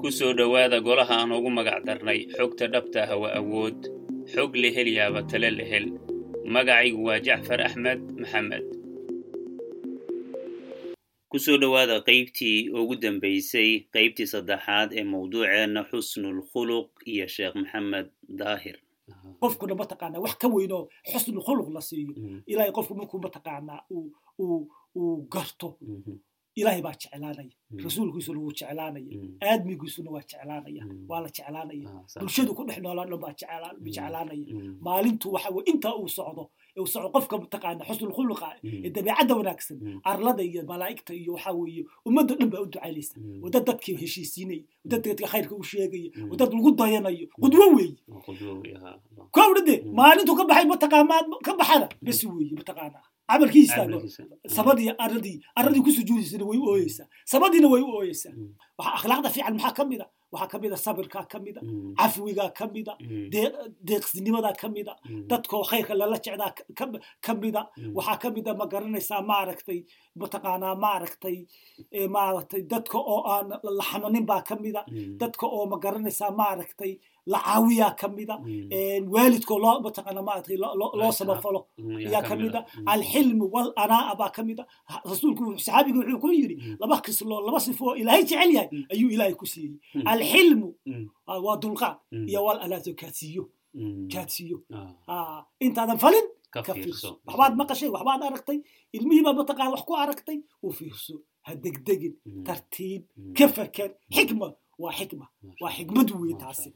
ku soo dhowaada golaha aan ugu magac darnay. Xogta dhabta ah waa awood. Xog la hel yaaba tale la hel. Magacaygu waa jacfar axmed maxamed. Ku soo dhowaada qaybtii ugu dambaysay qaybtii saddexaad ee mawduuceenna xusnul khuluq iyo sheekh maxamed daahir. Qofkuna mataqaanaa wax ka weynoo xusnu khuluq la siiyo. Ilaahay qofku markuu mataqaanaa uu garto ilaahay baa jeclaanaya rasuulkiisuna wuu jeclaanaya aadmigiisuna waa jeclaanaya waa la jeclaanaya bulshadu ku dhex noolaan dhan baa jeclaanaya maalintu waxa weye intaa uu socdo uu socdo qofka mataqaana xusnul khuluqa ee dabeecadda wanaagsan arlada iyo malaa'igta iyo waxa weeye ummadda dhan baa u ducaynaysa wadad dadkii heshiisiinaya wadad dadka khayrka u sheegaya wadad lagu dayanayo qudwo weeye kowdha de maalintu ka baxay mataqaanaa ka baxana bes weeye mataqaanaa camalkii istaago sabadii aradii aradii ku sujuudaysana way u ooyeysaa. Sabadiina way u ooyeysaa. Waxa akhlaaqda fiican maxaa ka mida? Waxaa ka mida sabirkaa ka mida cafwigaa ka mida deeqsinimadaa ka mida dadkoo khayrka lala jecdaa ka mida. Waxaa ka mida ma garanaysaa maaragtay mataqaanaa maaragtay maaragtay dadka oo aan la xamanin baa ka mida. Dadka oo ma garanaysaa maaragtay lacaawiyaa ka mida. Waalidkoo loo mataqaana maaragtay loo samafalo ayaa ka mida. alxilmu wal anaa'a baa ka mida. Rasuulku saxaabiga wuxuu ku yidhi laba kisloo laba sifo oo ilaahay jecel yahay ayuu ilaahay ku siiyey. Alxilmu waa dulqaad iyo wal anaato kaadsiiyo kaadsiiyo intaadan falin ka fiirso waxbaad maqashay waxbaad aragtay ilmihiibaa mataqaana wax ku aragtay u fiirso ha degdegin tartiib ka faker xikma waa xikma waa xikmad wey taasi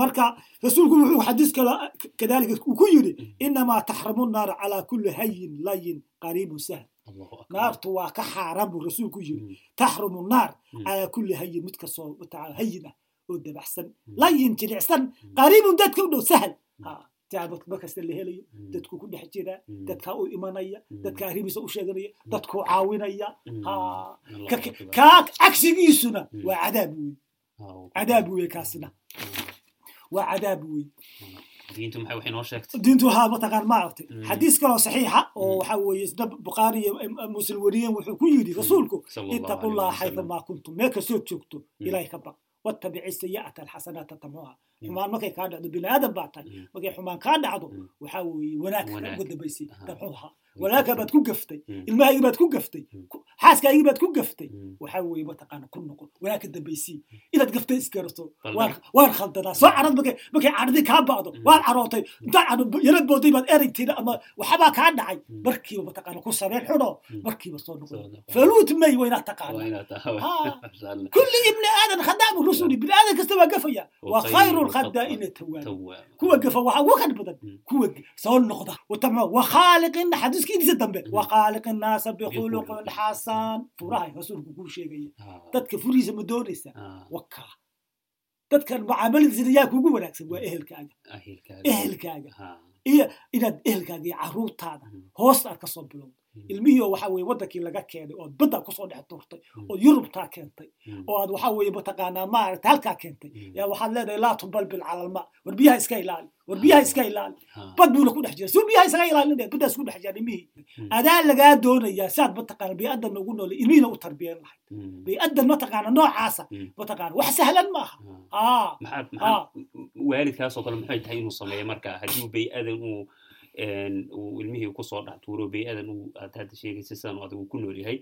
marka rasuulku wuxuu xadiis kale kadalika uu ku yidhi inamaa taxramu naara calaa kulli hayin layin qariibun sahl naartu waa ka xaaraan buu rasuulku yidhi taxrumu naar calaa kulli hayin mid kastoo hayin ah oo dabaxsan layin jilicsan qariibun dadka u dhow markasta la helayo. Dadku ku dhex jiraa dadkaa u imanaya. Dadka arrimiisa u sheeganaya. Dadkuu caawinaya. Kaa cagsigiisuna waa cadaab wey cadaab wey kaasina. Waa cadaab wey diintu haa mataqaan maaragtay xadiis kaloo saxiixa oo waxa isna bukhaari iyo muslim wariyeen wuxuu ku yidhi rasuulku ittaqullaha xayfa maa kuntum. Meel kastood joogto ilaahay ka baq wattabici sayi'ata alxasanaata tamxuha xumaan markay kaa dhacdo bini aadan baa tahay. Markay xumaan kaa dhacdo waxaa weeye wanaag uga dambaysay tamxuha wanaagga baad ku gaftay ilmahaygii baad ku gaftay xaaskaagii baad ku gaftay waxaa weeye mataqaana ku noqon. Wanaag ka dambaysii inaad gaftay iskarato waan khaldanaa soo carad markay caradii kaa ba'do waad carootay. Intaad booday baad eraytayna ama waxabaa kaa dhacay. Markiiba mataqaana ku sameen xuno. Markiiba soo noqon. Faluut may waa inaad taqaana kulli ibni aadan khadaamu rusuli bini aadan kasta waa gafaya. Waa khayru lkhadaa'ina tawaan kuwa gafa waxaa ugu khayr badan kuwa soo noqda watamco wakhaaliqina xadiiskiisa dambe wakhaaliqi naasa bikhuluqin xasan furahay rasuulku kuu sheegaya dadka furihiisa ma doonaysa wakaa dadkan mucaamaladiisana yaa kugu wanaagsan waa ehelkaaga ehelkaaga iyo inaad ehelkaaga iyo caruurtaada hoosta aad ka soo bilowdo ilmihii oo waxa weye waddankii laga keenay ood badda ku soo dhex turtay ood yurubtaa keentay oo aad waxa weye mataqaanaa maaragta halkaa keentay. Yaa waxaad leedahay laa tubalbil calalma war biyaha iska ilaali war biyaha iska ilaali. Bad buuna ku dhex jira suu biyaha isaga ilaalinaya baddaas ku dhex jira ilmihii. Adaa lagaa doonayaa saad mataqaana bii'addan ugu noole ilmihiina u tarbiyan lahayd. Bii'addan mataqaana noocaasa mataqaana wax sahlan maaha. Waalidkaasoo kale maxay tahay inuu sameeyo marka haddii bay-adan uu ilmihii ku soo dhex tuuro bay-adan uu aad hadda sheegaysa sidan adigu ku nool yahay.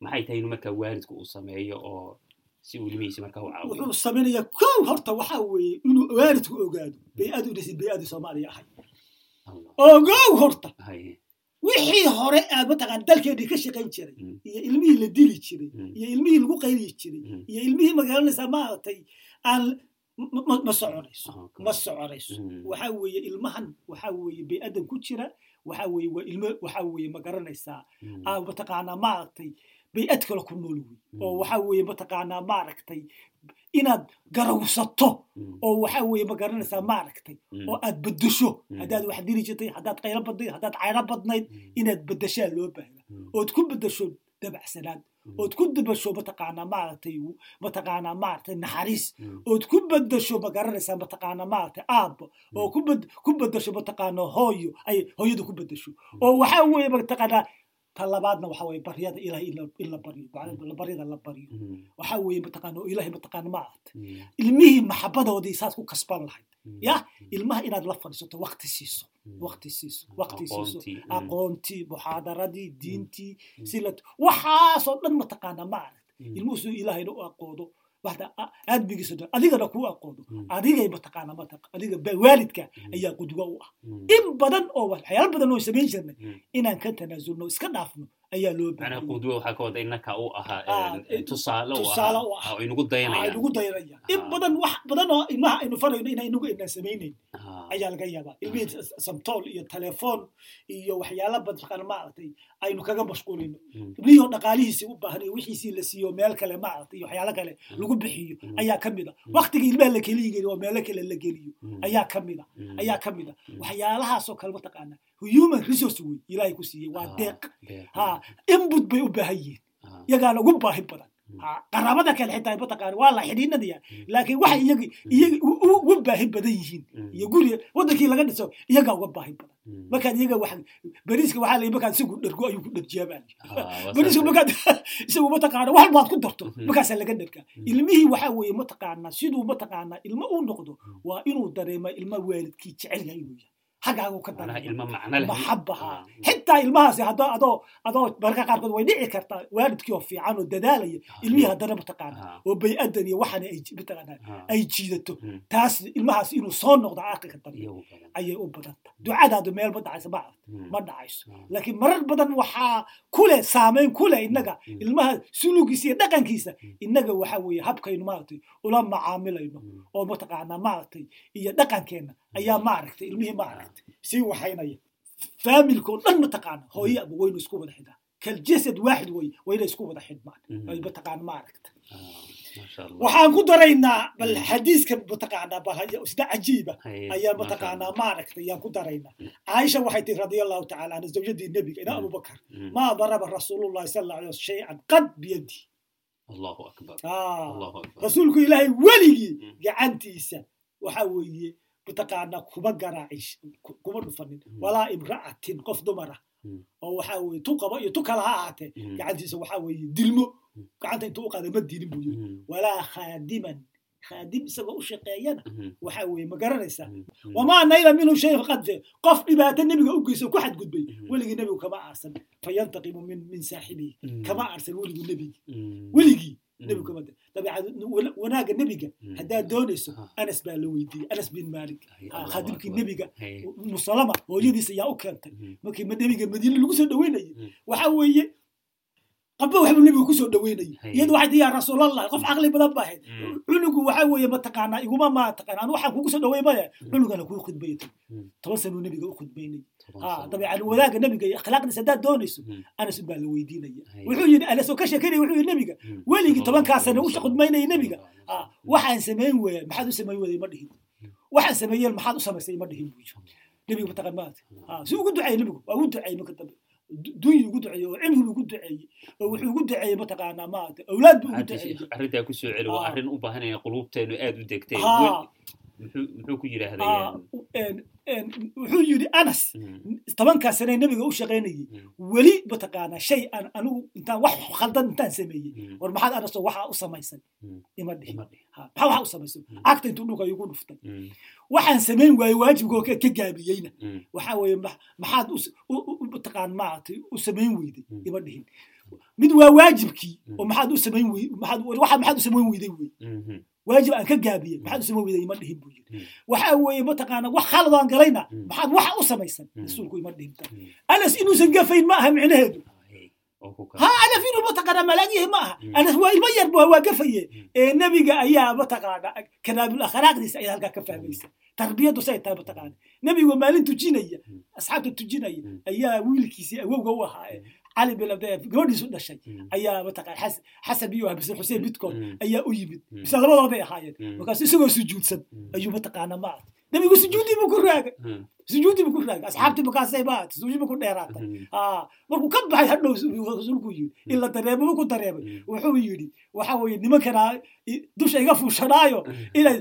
Maxay tahay inuu markaa waalidku uu sameeyo oo si uu ilmihiisa markaa u caawiyo? Wuxuu samaynayaa kow horta waxaa weeye inuu waalidku ogaado. Bay-adu dhisi bay-adu soomaaliya ahay. Ogow horta. Wixii hore aad mataqaan dalkeedii ka shaqayn jiray iyo ilmihii la dili jiray iyo ilmihii lagu qayli jiray iyo ilmihii magaalanaysaa maaragtay aan ma soconayso ma soconayso. Waxa weeye ilmahan waxa weeye bay-adan ku jira waxa weeye waa ilmo waxa weeye ma garanaysaa mataqaanaa maaragtay bay-ad kale ku nool wey oo waxa weeye mataqaanaa maaragtay inaad garawsato oo waxa weeye ma garanaysaa maaragtay oo aad bedesho haddaad wax diri jirtay haddaad qaylo badnayd haddaad cayro badnayd inaad bedeshaa loo baahda ood ku bedesho dabacsanaad ood ku dabasho mataqaanaa maaragtay mataqaanaa maaragtay naxariis? Ood ku bedasho ma garanaysaa mataqaanaa maaragtay aabbo? Oo ku bed ku bedasho mataqaanaa hooyo? Ay hooyada ku bedasho oo waxaa weeye mataqaanaa ta labaadna waxa weye baryada ilahay in la baryo baryada la baryo. Waxa weeye mataqaana oo ilahay mataqaana ma aragta ilmihii maxabadoodii saas ku kasban lahayd. Ya ilmaha inaad la fadhiisato wakti siiso. Wakti siiso wakti siiso. Aqoontii muxaadaradii diintii sila waxaasoo dhan mataqaana ma aragta ilmuhu siduu ilaahayna u aqoodo aadmigiisa adigana kuu aqoodo adigay mataqaana mataqa adiga waalidka ayaa qudwo u ah. In badan oo waxyaalo badan oo samayn jirnay inaan ka tanaasulno iska dhaafno ayaa loo qudwo waxaa ka wada innaka u ahaa tusaale u ahaa oo inagu dayanaya in badan wax badan oo ilmaha aynu farayno inaan inagu inaan samaynayn ayaa laga yaabaa. Ilmihii samtool iyo telefoon iyo waxyaalo badan maaragtay aynu kaga mashquulino. Ilmihii oo dhaqaalihiisii u baahan iyo wixiisii la siiyo meel kale maaragtay iyo waxyaalo kale lagu bixiyo ayaa ka mid a waktiga ilmaha la keliyi geliyo oo meelo kale la geliyo ayaa ka mid a ayaa ka mid a waxyaalahaasoo kale mataqaana human resource wey ilaahay ku siiyey. Waa deeq. ha inbut bay u baahan yihiin. Yagaana ugu baahi badan. Qaraabada kale xitaa mataqaana waa la xidhiinadaya laakiin waxay iyaga iyaga uga baahi badan yihiin. Iyo guriga waddankii laga dhiso iyagaa uga baahi badan. Markaad iyaga wax bariiska waxaa layi markaad isagu dhergo ayuu ku dherjiyaa baa bariiska markaad isagu mataqaana wax baad ku darto markaasaa laga dhergaa ilmihii waxaa weeye mataqaana siduu mataqaana ilmo u noqdo waa inuu dareema ilma waalidkii jecel yahay inuu yahay xaggaagu ka maxabaha xitaa ilmahaasi adoo adoo marka qaarkood way dhici kartaa waalidkii oo fiican oo dadaalaya ilmihii haddana mataqaana oo bay-adan iyo waxan mataqaana ay jiidato. Taas ilmahaas inuu soo noqdo aqliga dambe ayay u badanta. Ducadaadu meel ma dhacayso ma ma dhacayso. Laakiin marar badan waxaa kuleh saameyn kuleh innaga ilmaha sulugiisa iyo dhaqankiisa. Innaga waxa weeye habkaynu maaragtay ula macaamilayno. Oo mataqaana maaragtay iyo dhaqankeenna ayaa maaragtay ilmihii maaragtay sii waxaynaya. Faamilka oo dhan mataqaana hooye aba waynu isku wada xidhaa. Kaljasad waaxid wey wayna isku wada xidhmaan mataqaana maaragta waxaan ku daraynaa bal xadiiska mataqaanaa bal sida cajiiba ayaa mataqaanaa maaragtay ayaan ku daraynaa. Caaisha waxay tihi radia allahu tacala anha zawjadii nebiga ina abubakar maa daraba rasuulullahi sal alla alay waslam shay-an qad biyadi. Allahu akbar. Rasuulku ilaahay weligii gacantiisa waxa weeye mataqaanaa kuma garaacin kuma dhufanin. Walaa imra'atin qof dumara. Oo waxaa weye tu qaba iyo tu kala ha ahaatee gacantiisa waxaa weeye dilmo. Gacanta intuu u ma dilin buu yiri walaa khaadiman khaadim isagoo u shaqeeyana. Waxa weeye ma garanaysaa wamaa nayla minhu shay qadfe qof dhibaato nebiga u geyso ku xadgudbay. Weligii nebigu kama aarsan. Fayantaqimu min saaxibihi. Kama aarsan weligii nebigii weligii wanaagga nebiga haddaad doonayso anas baa la weydiiyey anas bin malik khaadimkii nebiga musalama hooyadiisa ayaa u keentay markii nebiga madiine lagu soo dhaweynayay waxa weeye qaba waxbuu nebigu ku soo dhaweynayay iyadu waxay tii yaa rasuulallah qof caqli badan ba ahayd. Cunugu waxa weeye mataqaanaa iguma maataqaan anu waxaan kugu soo dhaweyn maya cunugana kuu khudbayatay toban sanuu nebiga u khudbaynayay ha wadaagga nebiga iyo akhlaaqdiisa haddaad doonayso anas baa la weydiinaya. Wuxuu yidhi anas oo ka sheekanaya wuxuu yidhi nebiga weligii tobankaa sane u khudbaynayay nebiga. Waxaan samayn weeya maxaad u samayn weeday ma dhihin. Waxaan sameeyeen maxaad u samaysay ma dhihin buu yiri nebiga mataqaan maata si ugu duceeyey nebigu waa ugu duceeyey marka dambe dunya ugu duceeyey oo cilmi ugu duceeyey oo wuxuu ugu duceeyey mataqaanaa maata awlaad buu ugu duceeyey. arrintaa ku soo celi waa arrin u baahan inay quluubteenu aad u degtay. Muxuu ku yidhaahday wuxuu yidhi anas tobankaa sane nebiga u shaqaynayey. Weli mataqaanaa shay aan anigu intaan wax khaldan intaan sameeyey. War maxaad anasoo waxaa u samaysay ima dhihi. Maxaa waxaa u samaysay cagta intuu dhulka igu dhuftay. Waxaan samayn waayey waajibkoo ka gaabiyeyna. Waxaa weeye maxaad mataqaan maaragtay u samayn weyday ima dhihin mid waa waajibkii oo maxaad u samayn maxaad u samayn weyday wey waajib aan ka gaabiyey maxaad u samayn weyday ima dhihin buu yiri waxa weeye mataqaana wax khaladaan galayna maxaad waxa u samaysan rasuulku ima dhihinta anas inuusan gafayn ma aha micnaheedu ha anas inuu mataqaana malaagyahay ma aha anas waa ilmo yar bu waa gafaye ee nebiga ayaa mataqaana kanaabul akhlaaqdiisa ayaa halkaa ka fahmaysa tarbiyaddu say tahay mataqaana nebigu maalin tujinaya asxaabta tujinaya ayaa wiilkiisii awowga u ahaa cali bin gabadhiisu dhashay ayaa mataqaan xasan iyo bise xuseen midkood ayaa u yimid bise labadooday ahaayeen markaasu isagoo sujuudsan ayuu mataqaana maarata nebigu sujuudii buu ku raagay sujuudii buu ku raagay asxaabtii markaasay maarata sujuudi ku dheeraatay markuu ka baxay hadhow rasuulku yidhi in la dareemo ku dareemay wuxuu yidhi waxa weeye nimankana dusha iga fuushanaayo inay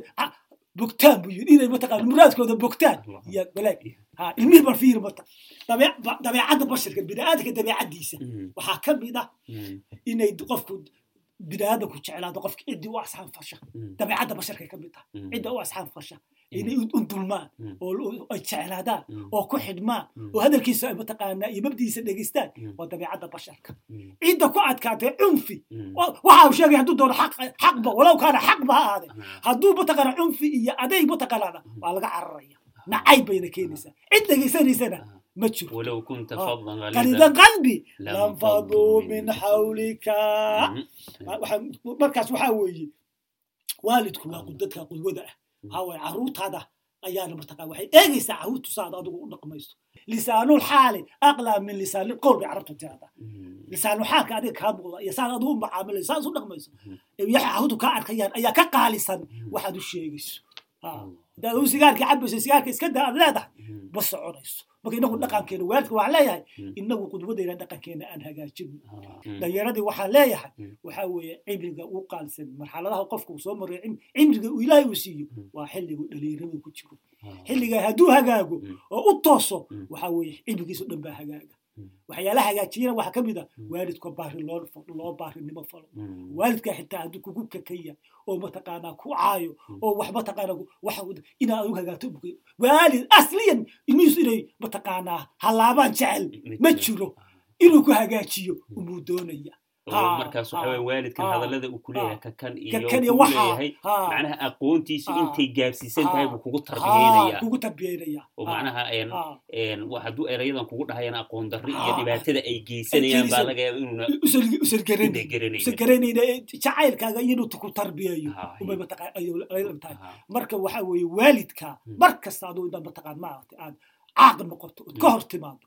bogtaan buu yidhi inay mataqaana muraadkooda bogtaan iyo balaag ha ilmihii bal fiir mata dabeecadda basharka bini'aadamka dabeecaddiisa waxaa ka mid ah inay qofku bini'aadamku jeclaado qofka ciddii u asxaan fasha dabeecadda basharkay ka mid tahay cidda u asxaan fasha inay udulmaan mm. ooay jeclaadaan mm. oo ku xidhmaan mm. oo hadalkiisa mataqaanaa iyo mabdiisa dhegeystaan waa dabiicadda basharka. Cidda ku adkaatay cunfi. Waxa u sheegay hadduu doono xaqba walow kaana xaqba ha aade hadduu mataqaana cunfi iyo adayg mataqaanaana waa laga cararaya. Nacayb bayna keenaysaa. Cid dhegaysanaysana ma jirqalidan ah, qalbi. Lanfaduu min xawlika mm-hmm. markaas waxaa weeye waalidku waa dadka qudwada ah waxaa weeye caruurtaada ayaana martaqaa waxay eegaysaa caruurtu saad adigu u dhaqmayso. Lisaanul xaali aqlaa min lisaanil qowl bay carabtu tirahdaa lisaanul xaalka adiga kaa muuqda iyo saad adigu u macaamilayso saad u dhaqmayso waxay caruurtu kaa arkayaan ayaa ka qaalisan waxaad u sheegayso hadaad u sigaarka cabayso sigaarka iska daa aad leedahay. Ma soconayso. Marka inagu dhaqankeena waalidka waxaan leeyahay inagu qudwadeyna dhaqankeena aan hagaajino dhalinyaradii waxaan leeyahay waxaa weeye cimriga u qaalsan marxaladaha qofka uu soo maray cimriga uu ilaahay uu siiyo waa xilligu dhalinyarada ku jiro. Xilliga hadduu hagaago oo u tooso waxaa weeye cimrigiisu dhan baa hagaaga waxyaalaha hagaajiyana waxaa ka mid ah waalidka baari loo baarinimo falo. Waalidka xitaa hadduu kugu kakaya oo mataqaanaa ku caayo oo wax mataqaanaa waxa inaad adigu hagaagto waalid asliyan ilmihiisu inay mataqaanaa hallaabaan jecel ma jiro. Inuu ku hagaajiyo umuu doonaya markaas waxa weye waalidkan hadallada uu kuleeyahay kakan iyo leeyahay macnaha aqoontiisu intay gaarsiisan tahay buu kugu tarbiyeynaya. oo macnaha hadduu erayadan kugu dhahayana aqoon darri iyo dhibaatada ay geysanayaan baa laga yaaba inuuna jacaylkaaga inuu ku tarbiyeeyo umay mataqaan tahay. Marka waxa weeye waalidka mar kasta aduu intaad mataqaan maaragtay aad caaq noqoto ood ka hor timaado.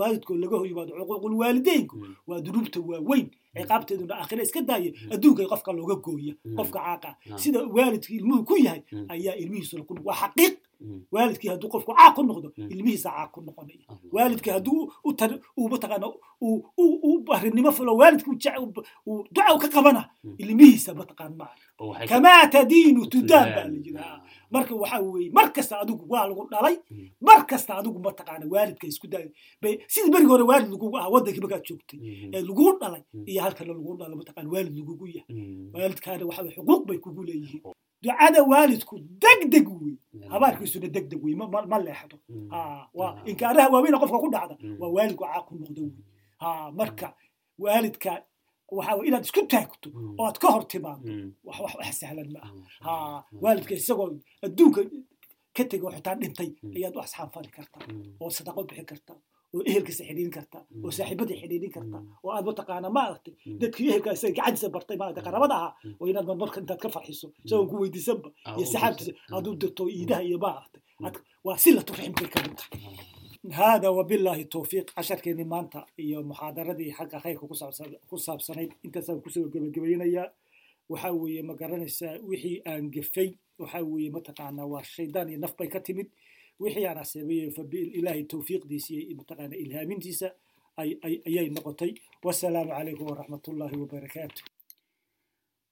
Waalidkoo laga hor yimaado cuquuqul waalideynku waa dunuubta waaweyn ciqaabteeduna aakhira iska daaya adduunka qofka looga gooya qofka caaqa sida waalidkii ilmuhu ku yahay ayaa ilmihiisuna ku waa xaqiiq waalidkii hadduu qofku caaq ku noqdo ilmihiisa caaq ku noqonaya. Waalidkii hadduu uu mataqaana uu barinimo uu duca ka qabana ilmihiisa mataqaan maa kamaa tadiinu tudaan baa la jiraa marka waxa weeye mar kasta adigu waa lagu dhalay mar kasta adigu mataqaana waalidka isku daay sidii berigi hore waalid lagugu ah waddankii markaad joogtay ee laguu dhalay iyo halkana lagu dhalo mataqaana waalid lagugu yahay. Waalidkaana waxa xuquuq bay kugu leeyihiin ducada waalidku degdeg wey habaarkiisuna degdeg wey ma leexdo. Inkaaraha waaweyna qofka ku dhacda waa waalidku caaq ku noqdo wey marka waalidka waxa inaad isku taagto oo aad ka hor timaado wax wax sahlan ma aha. Waalidka isagoo adduunka ka tegay oo xitaa dhintay ayaad u asxaab fali kartaa oo sadaqo bixin kartaa oo ehelkiisa xidhiirin karta oo mm. saaxiibada xidhiirin karta mm. oo aad mataqaana maaragtay mm. dadkii ehelka gacantiisa bartay maaragtay qaraabada ahaa oo inaad marmarka intaad ka farxiso isagoon ku weydiisanba ah, iyo saxaabtiisa aad u dirto iidaha iyo maaragtay. Waa si la turximkay ka mid tahay hada wabilaahi towfiiq casharkeennii maanta iyo muxaadaradii xagga khayrka ku saabsanayd. Intaasaan ku soo gebagabaynayaa waxa weeye ma garanaysaa wixii aan gefay waxa weeye mataqaanaa waa shaydaan iyo naf bay ka timid. Wixii aan aseebay ilaahay towfiiqdiisa iyo mataqaana ilhaamintiisa ayay noqotay. Wasalaamu calaykum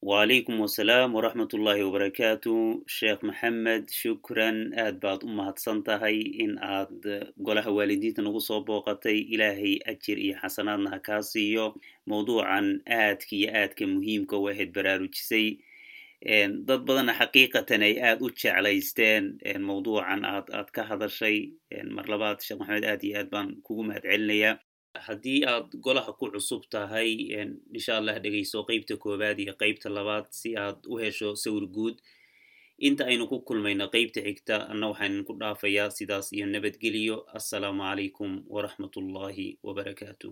waalaykum wasalaam waraxmatullaahi wabarakaatu sheekh maxamed shukran. Aad baad u mahadsan tahay in aad eh, golaha waalidiinta nagu soo booqatay. Ilaahay ajir iyo xasanaadna ha kaa siiyo. Mowduucan aadka iyo aadka muhiimka u ahayd baraarujisay. Dad badanna xaqiiqatan ay aad u jeclaysteen. Mowduucan aad aad ka hadashay. Mar labaad sheekh maxamed aad iyo aad baan kugu mahad celinayaa haddii aad golaha ku cusub tahay insha allah dhegayso qeybta koowaad iyo qeybta labaad si aad u hesho sawir guud. Inta aynu ku kulmayno qeybta xigta anna waxaan ku dhaafayaa sidaas iyo nabadgeliyo assalaamu calaykum waraxmatullaahi wabarakaatu